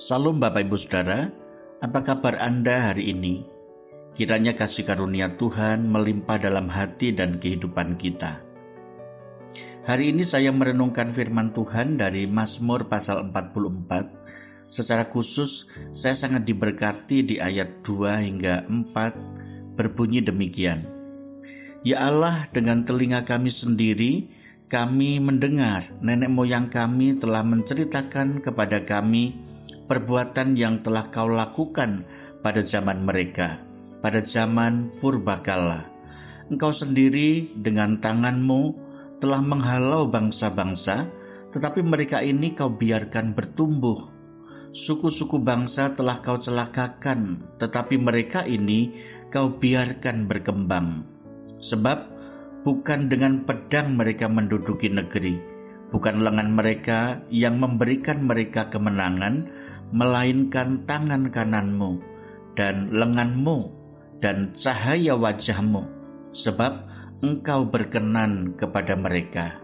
Salam Bapak Ibu Saudara, apa kabar Anda hari ini? Kiranya kasih karunia Tuhan melimpah dalam hati dan kehidupan kita. Hari ini saya merenungkan firman Tuhan dari Mazmur pasal 44. Secara khusus, saya sangat diberkati di ayat 2 hingga 4 berbunyi demikian. Ya Allah, dengan telinga kami sendiri, kami mendengar nenek moyang kami telah menceritakan kepada kami perbuatan yang telah kau lakukan pada zaman mereka, pada zaman purbakala. Engkau sendiri dengan tanganmu telah menghalau bangsa-bangsa, tetapi mereka ini kau biarkan bertumbuh. Suku-suku bangsa telah kau celakakan, tetapi mereka ini kau biarkan berkembang. Sebab bukan dengan pedang mereka menduduki negeri, bukan lengan mereka yang memberikan mereka kemenangan, melainkan tangan kananmu dan lenganmu dan cahaya wajahmu, sebab engkau berkenan kepada mereka.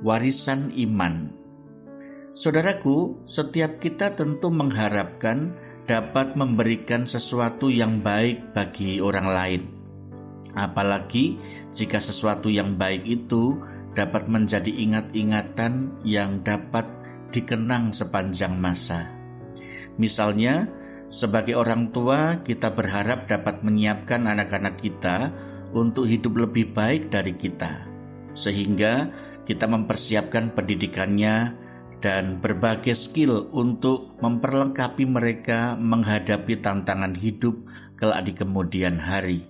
Warisan iman. Saudaraku, setiap kita tentu mengharapkan dapat memberikan sesuatu yang baik bagi orang lain. Apalagi jika sesuatu yang baik itu dapat menjadi ingat-ingatan yang dapat dikenang sepanjang masa. Misalnya, sebagai orang tua, kita berharap dapat menyiapkan anak-anak kita untuk hidup lebih baik dari kita, sehingga kita mempersiapkan pendidikannya dan berbagai skill untuk memperlengkapi mereka menghadapi tantangan hidup kelak di kemudian hari.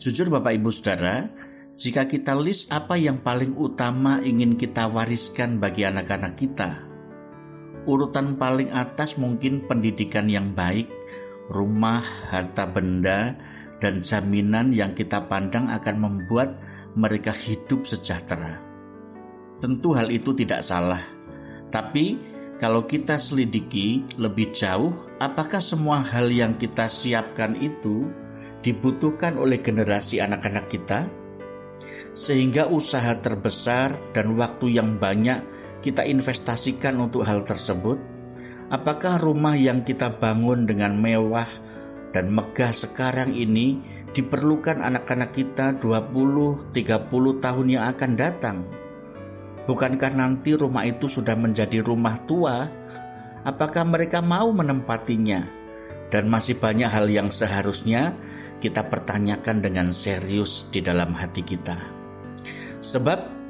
Jujur, Bapak Ibu Saudara, jika kita list apa yang paling utama ingin kita wariskan bagi anak-anak kita, urutan paling atas mungkin pendidikan yang baik, rumah, harta benda, dan jaminan yang kita pandang akan membuat mereka hidup sejahtera. Tentu hal itu tidak salah, tapi kalau kita selidiki lebih jauh, apakah semua hal yang kita siapkan itu dibutuhkan oleh generasi anak-anak kita? sehingga usaha terbesar dan waktu yang banyak kita investasikan untuk hal tersebut? Apakah rumah yang kita bangun dengan mewah dan megah sekarang ini diperlukan anak-anak kita 20-30 tahun yang akan datang? Bukankah nanti rumah itu sudah menjadi rumah tua? Apakah mereka mau menempatinya? Dan masih banyak hal yang seharusnya kita pertanyakan dengan serius di dalam hati kita. Sebab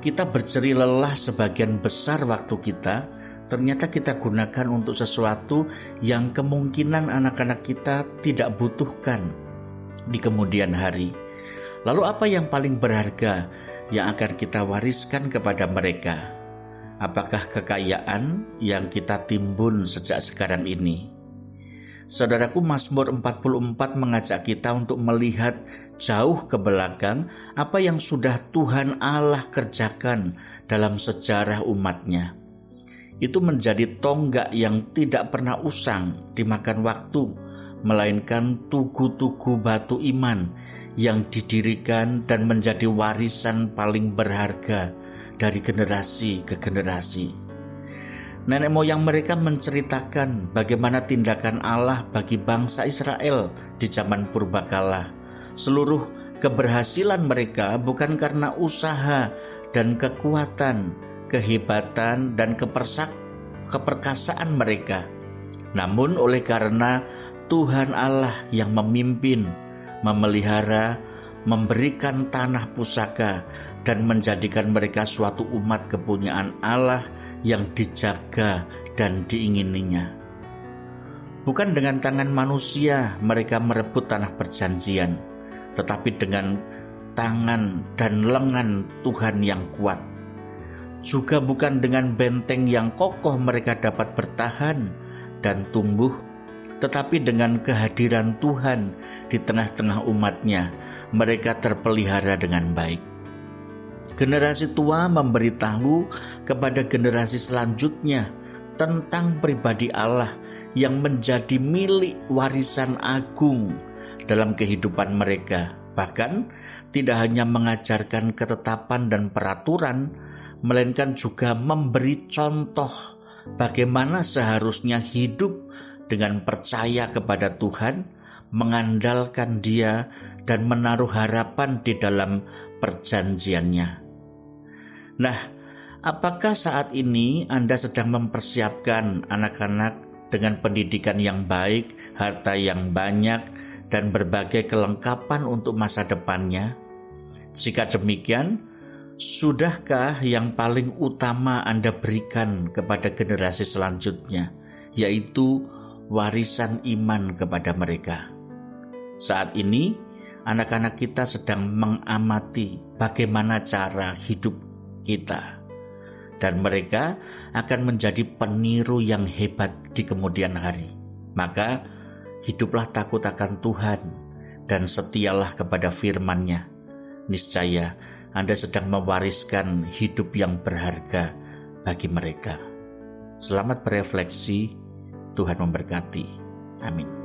kita berceri lelah sebagian besar waktu kita, ternyata kita gunakan untuk sesuatu yang kemungkinan anak-anak kita tidak butuhkan di kemudian hari. Lalu apa yang paling berharga yang akan kita wariskan kepada mereka? Apakah kekayaan yang kita timbun sejak sekarang ini? Saudaraku Mazmur 44 mengajak kita untuk melihat jauh ke belakang apa yang sudah Tuhan Allah kerjakan dalam sejarah umatnya. Itu menjadi tonggak yang tidak pernah usang dimakan waktu, melainkan tugu-tugu batu iman yang didirikan dan menjadi warisan paling berharga dari generasi ke generasi. Nenek moyang mereka menceritakan bagaimana tindakan Allah bagi bangsa Israel di zaman purbakala. Seluruh keberhasilan mereka bukan karena usaha dan kekuatan, kehebatan dan kepersak, keperkasaan mereka, namun oleh karena Tuhan Allah yang memimpin, memelihara, memberikan tanah pusaka, dan menjadikan mereka suatu umat kepunyaan Allah yang dijaga dan diingininya. Bukan dengan tangan manusia mereka merebut tanah perjanjian, tetapi dengan tangan dan lengan Tuhan yang kuat. Juga bukan dengan benteng yang kokoh mereka dapat bertahan dan tumbuh, tetapi dengan kehadiran Tuhan di tengah-tengah umatnya, mereka terpelihara dengan baik. Generasi tua memberitahu kepada generasi selanjutnya tentang pribadi Allah yang menjadi milik warisan agung dalam kehidupan mereka. Bahkan tidak hanya mengajarkan ketetapan dan peraturan, melainkan juga memberi contoh bagaimana seharusnya hidup dengan percaya kepada Tuhan, mengandalkan Dia, dan menaruh harapan di dalam perjanjiannya. Nah, apakah saat ini Anda sedang mempersiapkan anak-anak dengan pendidikan yang baik, harta yang banyak, dan berbagai kelengkapan untuk masa depannya? Jika demikian, sudahkah yang paling utama Anda berikan kepada generasi selanjutnya, yaitu warisan iman kepada mereka? Saat ini, anak-anak kita sedang mengamati bagaimana cara hidup kita, dan mereka akan menjadi peniru yang hebat di kemudian hari. Maka, hiduplah takut akan Tuhan dan setialah kepada firman-Nya. Niscaya Anda sedang mewariskan hidup yang berharga bagi mereka. Selamat berefleksi, Tuhan memberkati. Amin.